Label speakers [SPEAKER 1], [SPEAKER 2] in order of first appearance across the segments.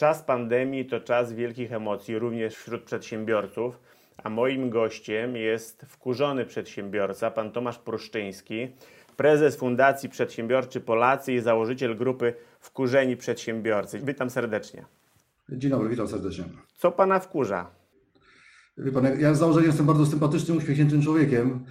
[SPEAKER 1] Czas pandemii to czas wielkich emocji, również wśród przedsiębiorców. A moim gościem jest wkurzony przedsiębiorca, pan Tomasz Pruszczyński, prezes Fundacji Przedsiębiorczy Polacy i założyciel grupy Wkurzeni Przedsiębiorcy. Witam serdecznie.
[SPEAKER 2] Dzień dobry, witam serdecznie.
[SPEAKER 1] Co pana wkurza?
[SPEAKER 2] Wie pan, ja z założenia jestem bardzo sympatycznym, uśmiechniętym człowiekiem.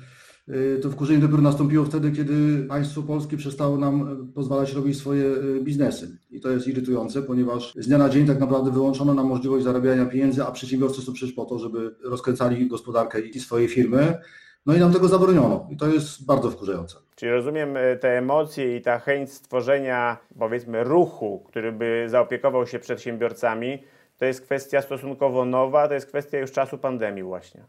[SPEAKER 2] Y, to wkurzenie dopiero nastąpiło wtedy, kiedy państwo polskie przestało nam y, pozwalać robić swoje y, biznesy. I to jest irytujące, ponieważ z dnia na dzień tak naprawdę wyłączono nam możliwość zarabiania pieniędzy, a przedsiębiorcy są przecież po to, żeby rozkręcali gospodarkę i swoje firmy. No i nam tego zabroniono. I to jest bardzo wkurzające.
[SPEAKER 1] Czyli rozumiem te emocje i ta chęć stworzenia, powiedzmy, ruchu, który by zaopiekował się przedsiębiorcami, to jest kwestia stosunkowo nowa, to jest kwestia już czasu pandemii właśnie.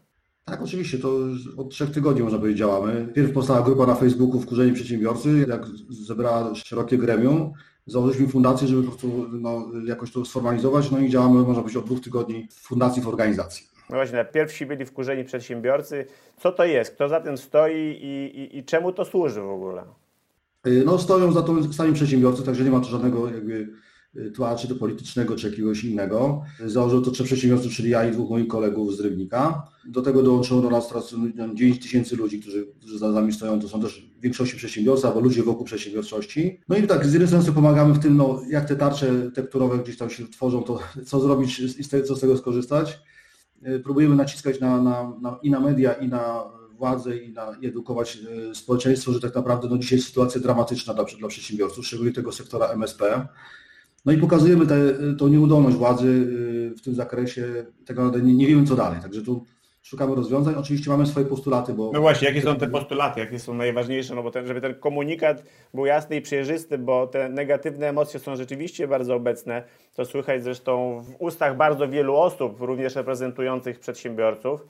[SPEAKER 2] Tak, oczywiście, to od trzech tygodni można powiedzieć działamy. Pierw powstała grupa na Facebooku Wkurzeni Przedsiębiorcy, jak zebrała szerokie gremium, założyliśmy fundację, żeby po prostu no, jakoś to sformalizować, no i działamy, można powiedzieć, od dwóch tygodni w fundacji, w organizacji.
[SPEAKER 1] No właśnie, pierwsi byli wkurzeni przedsiębiorcy. Co to jest? Kto za tym stoi i, i, i czemu to służy w ogóle?
[SPEAKER 2] No stoją za to sami przedsiębiorcy, także nie ma to żadnego jakby tła, czy to politycznego, czy jakiegoś innego. Założyło to trzech przedsiębiorców, czyli ja i dwóch moich kolegów z Rybnika. Do tego dołączyło do nas teraz 9 tysięcy ludzi, którzy, którzy za nami stoją. To są też w większości przedsiębiorcy, albo ludzie wokół przedsiębiorczości. No i tak, z jednej strony pomagamy w tym, no, jak te tarcze tekturowe gdzieś tam się tworzą, to co zrobić i co z tego skorzystać. Próbujemy naciskać na, na, na, i na media, i na władze i, na, i edukować e, społeczeństwo, że tak naprawdę no, dzisiaj sytuacja dramatyczna dla, dla przedsiębiorców, szczególnie tego sektora MSP. No i pokazujemy tę nieudolność władzy y, w tym zakresie, tego nie, nie wiemy co dalej, także tu szukamy rozwiązań. Oczywiście mamy swoje postulaty, bo...
[SPEAKER 1] No właśnie, jakie są te postulaty, jakie są najważniejsze, no bo ten, żeby ten komunikat był jasny i przejrzysty, bo te negatywne emocje są rzeczywiście bardzo obecne, to słychać zresztą w ustach bardzo wielu osób, również reprezentujących przedsiębiorców.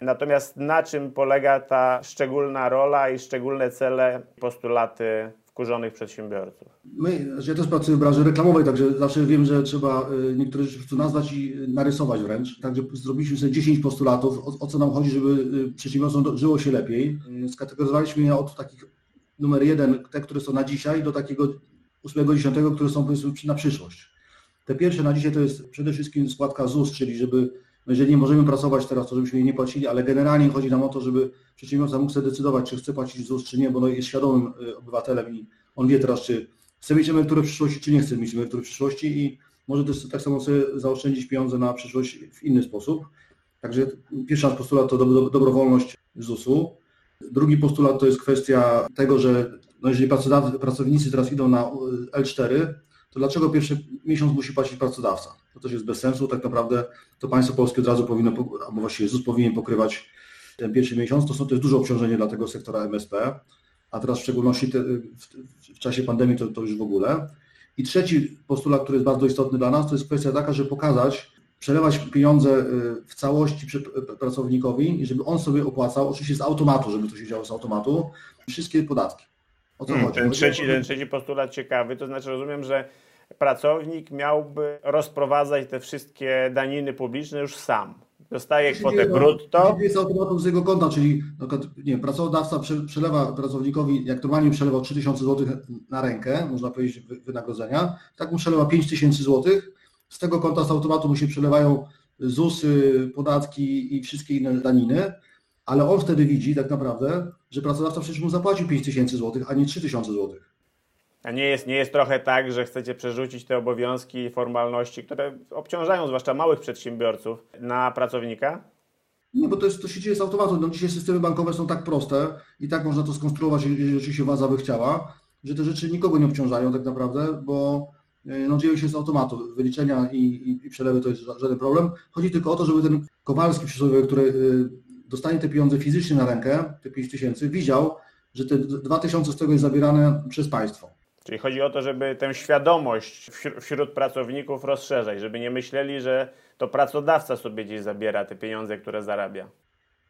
[SPEAKER 1] Natomiast na czym polega ta szczególna rola i szczególne cele, postulaty wkurzonych przedsiębiorców?
[SPEAKER 2] My, znaczy ja też pracuję w branży reklamowej, także zawsze wiem, że trzeba y, niektóre rzeczy po nazwać i narysować wręcz. Także zrobiliśmy sobie 10 postulatów, o, o co nam chodzi, żeby y, przedsiębiorcom żyło się lepiej. Y, skategoryzowaliśmy je od takich numer jeden, te, które są na dzisiaj, do takiego 8-10, które są powiedzmy na przyszłość. Te pierwsze na dzisiaj to jest przede wszystkim składka ZUS, czyli żeby no jeżeli nie możemy pracować teraz, to żebyśmy jej nie płacili, ale generalnie chodzi nam o to, żeby przedsiębiorca mógł sobie decydować, czy chce płacić ZUS, czy nie, bo no jest świadomym y, obywatelem i on wie teraz, czy chce mieć emeryturę w przyszłości, czy nie chce mieć emerytury w przyszłości i może też tak samo sobie zaoszczędzić pieniądze na przyszłość w inny sposób. Także pierwszy nasz postulat to dobrowolność ZUS-u. Drugi postulat to jest kwestia tego, że no jeżeli pracownicy teraz idą na L4, to dlaczego pierwszy miesiąc musi płacić pracodawca? To też jest bez sensu. Tak naprawdę to państwo polskie od razu powinno, albo właściwie ZUS powinien pokrywać ten pierwszy miesiąc. To, są, to jest duże obciążenie dla tego sektora MSP, a teraz w szczególności te, w, w, czasie pandemii to, to już w ogóle. I trzeci postulat, który jest bardzo istotny dla nas, to jest kwestia taka, żeby pokazać, przelewać pieniądze y, w całości pracownikowi i żeby on sobie opłacał, oczywiście z automatu, żeby to się działo z automatu, wszystkie podatki.
[SPEAKER 1] O co hmm? Ten trzeci, ten trzeci postulat ciekawy, to znaczy rozumiem, że pracownik miałby rozprowadzać te wszystkie daniny publiczne już sam. Dostaje kwotę brutto.
[SPEAKER 2] Jest automatem z jego konta, czyli nie pracodawca przelewa pracownikowi, jak normalnie przelewał 3000 zł na rękę, można powiedzieć wynagrodzenia, tak mu przelewa 5000 zł. Z tego konta z automatu mu się przelewają ZUSy, podatki i wszystkie inne daniny ale on wtedy widzi tak naprawdę, że pracodawca przecież mu zapłacił 5 tysięcy złotych, a nie 3 tysiące złotych.
[SPEAKER 1] A nie jest, nie jest trochę tak, że chcecie przerzucić te obowiązki i formalności, które obciążają zwłaszcza małych przedsiębiorców, na pracownika?
[SPEAKER 2] Nie, bo to, jest, to się dzieje z automatu. No, dzisiaj systemy bankowe są tak proste i tak można to skonstruować, jeżeli oczywiście władza by chciała, że te rzeczy nikogo nie obciążają tak naprawdę, bo e, no, dzieją się z automatu. Wyliczenia i, i, i przelewy to jest żaden problem. Chodzi tylko o to, żeby ten Kowalski przysłowiowy, który e, dostanie te pieniądze fizycznie na rękę, te 5 tysięcy, widział, że te 2 tysiące z tego jest zabierane przez państwo.
[SPEAKER 1] Czyli chodzi o to, żeby tę świadomość wśród pracowników rozszerzać, żeby nie myśleli, że to pracodawca sobie gdzieś zabiera te pieniądze, które zarabia.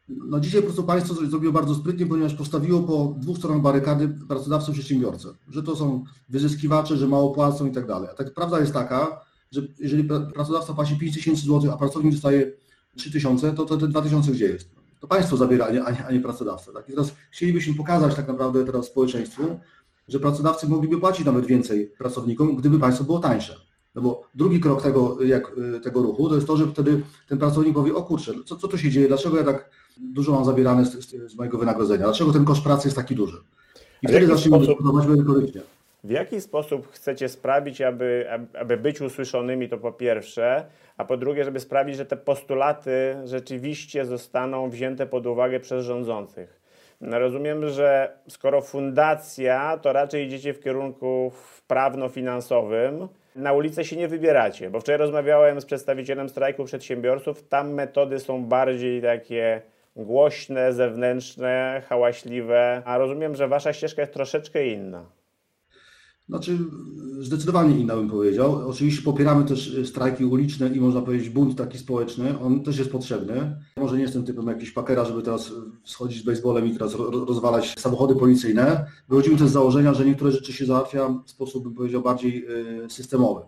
[SPEAKER 2] No dzisiaj po prostu państwo zrobiło bardzo sprytnie, ponieważ postawiło po dwóch stronach barykady pracodawców przedsiębiorcę. Że to są wyzyskiwacze, że mało płacą i tak dalej. A tak prawda jest taka, że jeżeli pracodawca płaci 5 tysięcy złotych, a pracownik dostaje 3 tysiące, to, to te 2 tysiące gdzie jest? To państwo zabiera, a nie, a nie pracodawca. Tak? I teraz chcielibyśmy pokazać tak naprawdę teraz społeczeństwu, że pracodawcy mogliby płacić nawet więcej pracownikom, gdyby państwo było tańsze. No bo drugi krok tego, jak, tego ruchu to jest to, że wtedy ten pracownik powie, o kurczę, co, co tu się dzieje, dlaczego ja tak dużo mam zabierane z, z mojego wynagrodzenia, dlaczego ten koszt pracy jest taki duży. I wtedy zaczniemy dyskutować merytorycznie.
[SPEAKER 1] W jaki sposób chcecie sprawić, aby, aby być usłyszonymi, to po pierwsze, a po drugie, żeby sprawić, że te postulaty rzeczywiście zostaną wzięte pod uwagę przez rządzących? Rozumiem, że skoro fundacja, to raczej idziecie w kierunku prawno-finansowym. Na ulicę się nie wybieracie, bo wczoraj rozmawiałem z przedstawicielem strajku przedsiębiorców. Tam metody są bardziej takie głośne, zewnętrzne, hałaśliwe, a rozumiem, że wasza ścieżka jest troszeczkę inna.
[SPEAKER 2] Znaczy, zdecydowanie inna bym powiedział. Oczywiście popieramy też strajki uliczne i można powiedzieć bunt taki społeczny. On też jest potrzebny. Może nie jestem typem jakiś pakera, żeby teraz schodzić z baseballem i teraz rozwalać samochody policyjne. Wychodzimy też z założenia, że niektóre rzeczy się załatwia w sposób, bym powiedział, bardziej y, systemowy.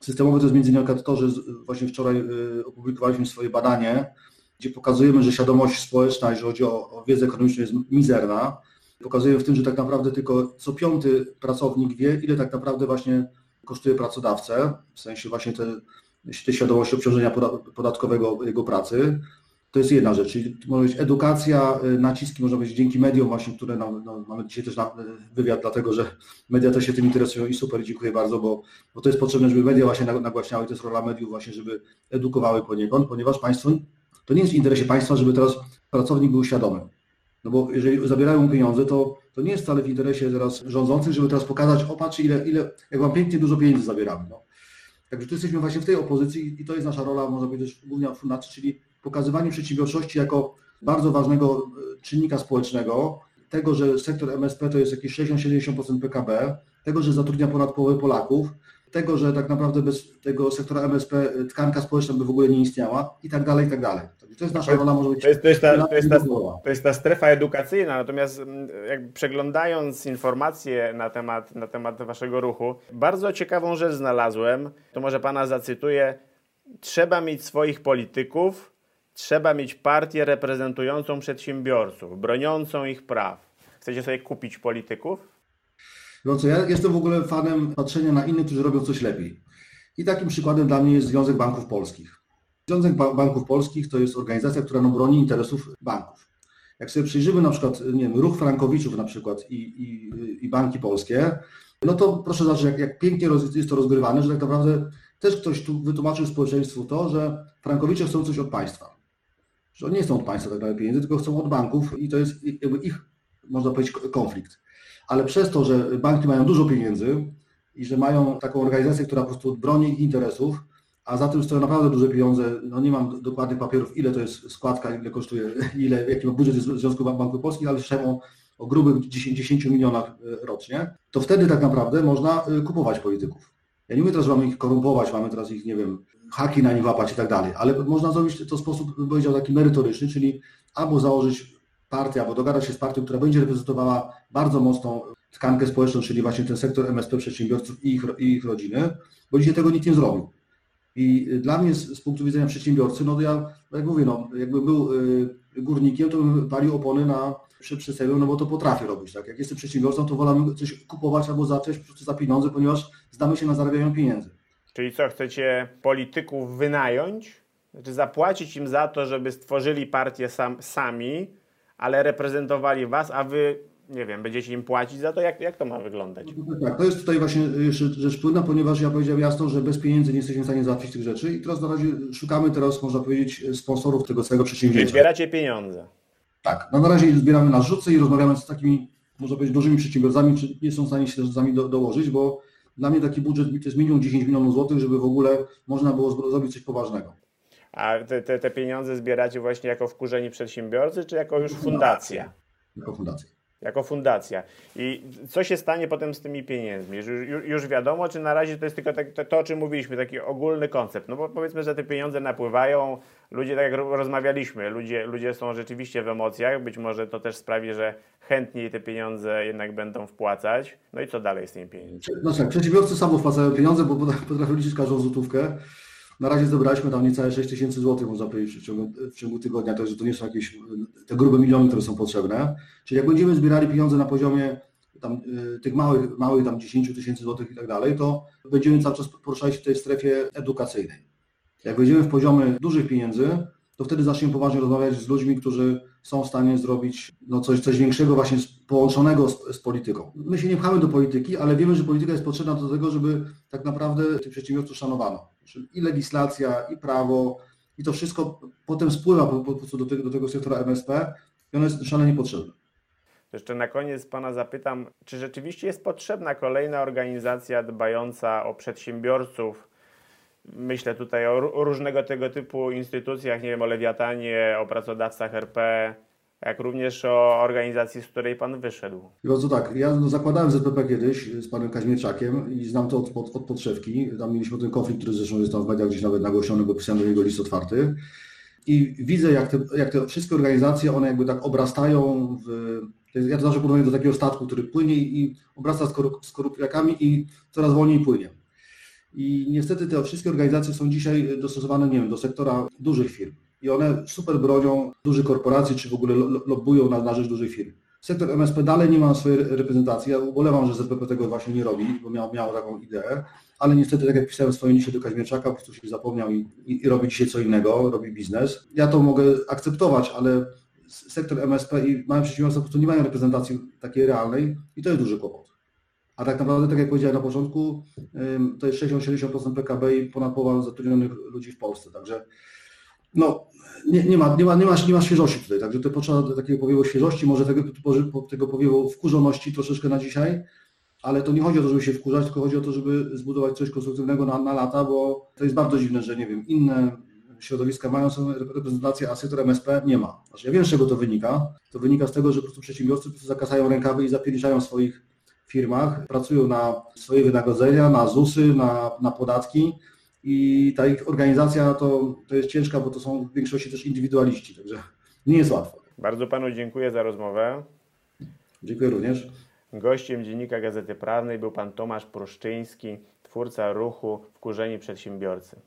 [SPEAKER 2] Systemowy to jest między innymi to, że właśnie wczoraj opublikowaliśmy swoje badanie, gdzie pokazujemy, że świadomość społeczna, jeżeli chodzi o wiedzę ekonomiczną, jest mizerna pokazuje w tym, że tak naprawdę tylko co piąty pracownik wie, ile tak naprawdę właśnie kosztuje pracodawcę, w sensie właśnie te, te świadomości obciążenia podatkowego jego pracy. To jest jedna rzecz, czyli może być edukacja, y, naciski można powiedzieć dzięki mediom właśnie, które nam, no, mamy dzisiaj też na, wywiad, dlatego że media też się tym interesują i super, dziękuję bardzo, bo, bo to jest potrzebne, żeby media właśnie nagłaśniały, to jest rola mediów właśnie, żeby edukowały poniekąd, ponieważ państwo, to nie jest w interesie państwa, żeby teraz pracownik był świadomy. No bo jeżeli zabierają pieniądze, to, to nie jest wcale w interesie teraz rządzących, żeby teraz pokazać, o ile, ile jak wam pięknie dużo pieniędzy zabieramy. No. Także tu jesteśmy właśnie w tej opozycji i to jest nasza rola, można powiedzieć, głównie fundacji, czyli pokazywanie przedsiębiorczości jako bardzo ważnego e, czynnika społecznego, tego, że sektor MSP to jest jakieś 60-70% PKB, tego, że zatrudnia ponad połowę Polaków, tego, że tak naprawdę bez tego sektora MSP tkanka społeczna by w ogóle nie istniała i tak dalej, i tak dalej. To jest nasza rola, może być.
[SPEAKER 1] To jest, to jest, ta, to jest, ta, to jest ta strefa edukacyjna, natomiast mm, jakby przeglądając informacje na temat, na temat waszego ruchu, bardzo ciekawą rzecz znalazłem, to może pana zacytuję. Trzeba mieć swoich polityków, trzeba mieć partię reprezentującą przedsiębiorców, broniącą ich praw. Chcecie sobie kupić polityków?
[SPEAKER 2] No co, ja jestem w ogóle fanem patrzenia na innych, którzy robią coś lepiej. I takim przykładem dla mnie jest Związek Banków Polskich. Związek Banków Polskich to jest organizacja, która no, broni interesów banków. Jak sobie przyjrzymy na przykład nie wiem, ruch Frankowiczów na przykład i, i, i banki polskie, no to proszę zobaczyć, jak, jak pięknie jest to rozgrywane, że tak naprawdę też ktoś tu wytłumaczył społeczeństwu to, że Frankowicze chcą coś od państwa. Że oni nie chcą od państwa tak naprawdę pieniędzy, tylko chcą od banków i to jest jakby ich, można powiedzieć, konflikt. Ale przez to, że banki mają dużo pieniędzy i że mają taką organizację, która po prostu broni ich interesów, a za tym stoją naprawdę duże pieniądze. No nie mam dokładnych papierów, ile to jest składka, ile kosztuje, ile, jaki ma budżet Związku Banku Polskich, ale słyszałem o, o grubych 10, 10 milionach e, rocznie, to wtedy tak naprawdę można e, kupować polityków. Ja nie mówię teraz, że mamy ich korumpować, mamy teraz ich, nie wiem, haki na nich łapać i tak dalej, ale można zrobić to w sposób, bym powiedział, taki merytoryczny, czyli albo założyć partię, albo dogadać się z partią, która będzie reprezentowała bardzo mocną tkankę społeczną, czyli właśnie ten sektor MSP przedsiębiorców i ich, i ich rodziny, bo dzisiaj tego nikt nie zrobił. I dla mnie z, z, punktu widzenia przedsiębiorcy, no to ja, jak mówię, no, jakbym był y, górnikiem, to bym palił opony na przed no bo to potrafię robić. Tak? Jak jestem przedsiębiorcą, to wolę coś kupować albo zacząć po prostu za pieniądze, ponieważ zdamy się na zarabianiu pieniędzy.
[SPEAKER 1] Czyli co, chcecie polityków wynająć? Znaczy zapłacić im za to, żeby stworzyli partię sam, sami, ale reprezentowali was, a wy nie wiem, będziecie im płacić za to? Jak, jak to ma wyglądać?
[SPEAKER 2] Tak, to jest tutaj właśnie jeszcze rzecz płynna, ponieważ ja powiedziałem jasno, że bez pieniędzy nie jesteśmy w stanie załatwić tych rzeczy i teraz na razie szukamy teraz, można powiedzieć, sponsorów tego całego przedsięwzięcia.
[SPEAKER 1] Zbieracie pieniądze.
[SPEAKER 2] Tak, no na razie zbieramy na rzuce i rozmawiamy z takimi, można powiedzieć, dużymi przedsiębiorcami, czy nie są w stanie się z nami do, dołożyć, bo dla mnie taki budżet to jest minimum 10 milionów złotych, żeby w ogóle można było zrobić coś poważnego.
[SPEAKER 1] A te, te, te pieniądze zbieracie właśnie jako wkurzeni przedsiębiorcy, czy jako już fundacja?
[SPEAKER 2] Jako fundacja
[SPEAKER 1] jako fundacja. I co się stanie potem z tymi pieniędzmi? Już, już wiadomo, czy na razie to jest tylko tak, to, to, o czym mówiliśmy, taki ogólny koncept. No bo powiedzmy, że te pieniądze napływają, ludzie, tak jak rozmawialiśmy, ludzie, ludzie są rzeczywiście w emocjach, być może to też sprawi, że chętniej te pieniądze jednak będą wpłacać. No i co dalej z tymi pieniędzmi?
[SPEAKER 2] Tak, przedsiębiorcy samo wpłacają pieniądze, bo potrafią liczyć każdą złotówkę. Na razie zebraliśmy tam niecałe 6 tysięcy złotych, można powiedzieć, w ciągu, w ciągu tygodnia, także to nie są jakieś te grube miliony, które są potrzebne. Czyli jak będziemy zbierali pieniądze na poziomie tam, y, tych małych, małych tam 10 tysięcy złotych i tak dalej, to będziemy cały czas poruszali się w tej strefie edukacyjnej. Jak wejdziemy w poziomy dużych pieniędzy, to wtedy zaczniemy poważnie rozmawiać z ludźmi, którzy są w stanie zrobić no, coś, coś większego, właśnie połączonego z, z, polityką. My się nie pchamy do polityki, ale wiemy, że polityka jest potrzebna do tego, żeby tak naprawdę tych przedsiębiorców szanowano. I legislacja, i prawo, i to wszystko potem spływa po, po, po do, tego, do tego sektora MSP i ono jest szalenie potrzebne.
[SPEAKER 1] Jeszcze na koniec Pana zapytam, czy rzeczywiście jest potrzebna kolejna organizacja dbająca o przedsiębiorców, Myślę tutaj o, różnego tego typu instytucjach, nie wiem, o Lewiatanie, o pracodawcach RP, jak również o organizacji, z której Pan wyszedł.
[SPEAKER 2] Bardzo tak, ja no, zakładałem ZPP kiedyś z panem Kaźmierczakiem i znam to od, od, od podszewki. Tam mieliśmy ten konflikt, który zresztą jest tam w mediach gdzieś nawet nagłośniony, bo pisałem do niego list otwarty. I widzę, jak te, jak te wszystkie organizacje, one jakby tak obrastają w... Ja to zawsze porównuję do takiego statku, który płynie i obrasta z korupiakami i coraz wolniej płynie. I niestety te wszystkie organizacje są dzisiaj dostosowane, nie wiem, do sektora dużych firm. I one super bronią dużych korporacji, czy w ogóle lobbują na, na rzecz dużych firm. Sektor MSP dalej nie ma swojej reprezentacji. Ja ubolewam, że ZPP tego właśnie nie robi, bo miał, miał taką ideę, ale niestety, tak jak pisałem w swoim liście do Kaźmierczaka, po prostu się zapomniał i, i, i robi dzisiaj co innego, robi biznes. Ja to mogę akceptować, ale sektor MSP i małe przedsiębiorstwa po prostu nie mają reprezentacji takiej realnej i to jest duży kłopot. A tak naprawdę, tak jak powiedziałem na początku, to jest 60-70% PKB i ponad połowa zatrudnionych ludzi w Polsce. Także no, nie, nie, ma, nie, ma, nie, ma, nie ma świeżości tutaj, także to potrzeba takiego powiewu świeżości, może tego, tego powiewu wkurzoności troszeczkę na dzisiaj, ale to nie chodzi o to, żeby się wkurzać, tylko chodzi o to, żeby zbudować coś konstruktywnego na, na lata, bo to jest bardzo dziwne, że nie wiem, inne środowiska mają swoją reprezentację, a sektor MSP nie ma. Znaczy, ja wiem, z czego to wynika. To wynika z tego, że po prostu przedsiębiorcy po prostu zakasają rękawy i zapierniczają swoich firmach, pracują na swoje wynagrodzenia, na ZUSy, na, na podatki i ta ich organizacja to, to jest ciężka, bo to są w większości też indywidualiści, także nie jest łatwo.
[SPEAKER 1] Bardzo Panu dziękuję za rozmowę.
[SPEAKER 2] Dziękuję również.
[SPEAKER 1] Gościem Dziennika Gazety Prawnej był Pan Tomasz Pruszczyński, twórca ruchu Wkurzeni Przedsiębiorcy.